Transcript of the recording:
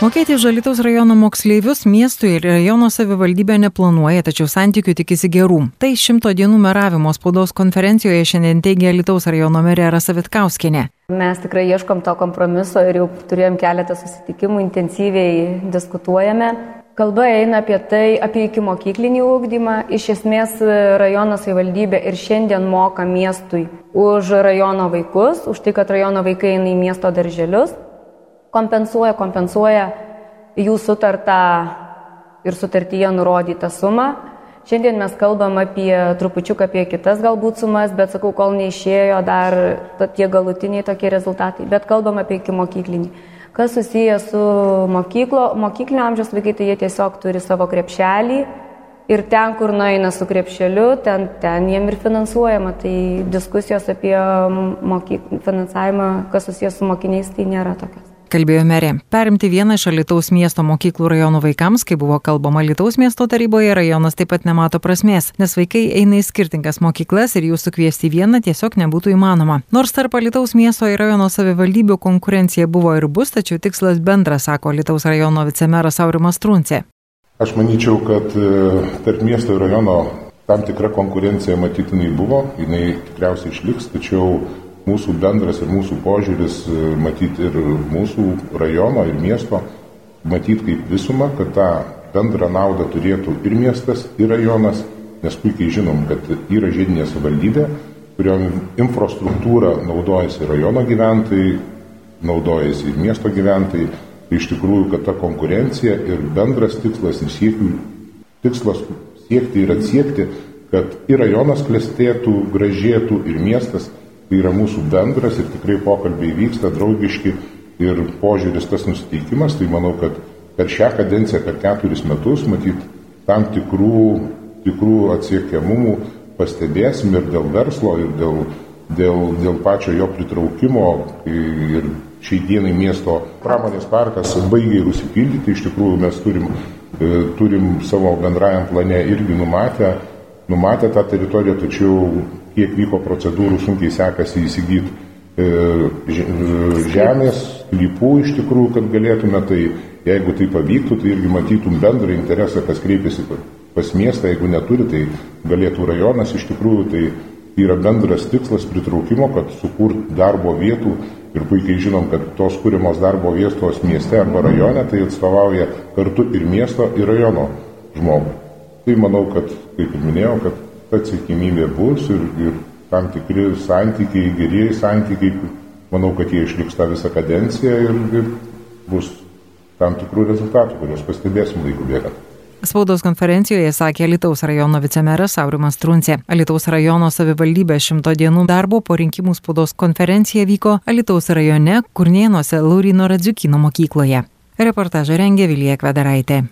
Mokėti už Alitaus rajono moksleivius miestų ir rajono savivaldybė neplanuoja, tačiau santykių tikisi gerų. Tai šimto dienų meravimo spaudos konferencijoje šiandien teigia Alitaus rajono merė Rasavitkauskinė. Mes tikrai ieškom to kompromiso ir jau turėjom keletą susitikimų, intensyviai diskutuojame. Kalba eina apie tai, apie iki mokyklinį ūkdymą. Iš esmės rajono savivaldybė ir šiandien moka miestui už rajono vaikus, už tai, kad rajono vaikai eina į miesto darželius kompensuoja, kompensuoja jų sutartą ir sutartyje nurodytą sumą. Šiandien mes kalbam apie trupučiuką apie kitas galbūt sumas, bet sakau, kol neišėjo dar tie galutiniai tokie rezultatai, bet kalbam apie iki mokyklinį. Kas susiję su mokyklo, mokyklinio amžiaus vaikai, tai jie tiesiog turi savo krepšelį ir ten, kur nueina su krepšeliu, ten, ten jiem ir finansuojama. Tai diskusijos apie mokyk, finansavimą, kas susijęs su mokiniais, tai nėra tokios kalbėjo merė. Perimti vieną iš Alitaus miesto mokyklų rajonų vaikams, kai buvo kalbama Alitaus miesto taryboje, rajonas taip pat nemato prasmės, nes vaikai eina į skirtingas mokyklas ir jų sukviesti vieną tiesiog nebūtų įmanoma. Nors tarp Alitaus miesto ir rajono savivaldybių konkurencija buvo ir bus, tačiau tikslas bendras, sako Alitaus rajono vicemeras Aurimas Truncė. Aš manyčiau, kad e, tarp miesto ir rajono tam tikra konkurencija matytinai buvo, jinai tikriausiai išliks, tačiau mūsų bendras ir mūsų požiūris e, matyti ir mūsų rajono, ir miesto, matyti kaip visumą, kad tą bendrą naudą turėtų ir miestas, ir rajonas, nes puikiai žinom, kad yra žiedinė savivaldybė, kuriom infrastruktūrą naudojasi rajono gyventojai, naudojasi ir miesto gyventojai. Tai iš tikrųjų, kad ta konkurencija ir bendras tikslas ir siekių, tikslas siekti ir atsiekti, kad ir rajonas klestėtų, gražėtų, ir miestas tai yra mūsų bendras ir tikrai pokalbiai vyksta draugiški ir požiūris tas nusiteikimas, tai manau, kad per šią kadenciją, per keturis metus, matyt, tam tikrų, tikrų atsiekiamumų pastebėsim ir dėl verslo, ir dėl, dėl, dėl pačio jo pritraukimo. Ir šiai dienai miesto pramonės parkas baigia ir užsipildyti, iš tikrųjų mes turim, e, turim savo bendrajam plane irgi numatę, numatę tą teritoriją, tačiau kiek vyko procedūrų, sunkiai sekasi įsigyti e, žemės, lypų iš tikrųjų, kad galėtume, tai jeigu tai pavyktų, tai irgi matytum bendrą interesą, kas kreipiasi pas miestą, jeigu neturi, tai galėtų rajonas. Iš tikrųjų, tai yra bendras tikslas pritraukimo, kad sukurt darbo vietų. Ir puikiai žinom, kad tos kūrimos darbo vietos mieste arba rajone, tai atstovauja kartu ir miesto, ir rajono žmogų. Tai manau, kad, kaip ir minėjau, kad ta atsitikimybė bus ir, ir tam tikri santykiai, gerieji santykiai, manau, kad jie išliks tą visą kadenciją ir, ir bus tam tikrų rezultatų, kuriuos pastebėsim laikų bėgant. Spaudos konferencijoje sakė Alitaus rajono vicemeras Aurimas Truncė. Alitaus rajono savivaldybės šimto dienų darbo po rinkimų spaudos konferencija vyko Alitaus rajone Kurnėnuose Laurino Radziukino mokykloje. Reportažą rengė Vilija Kvedaraitė.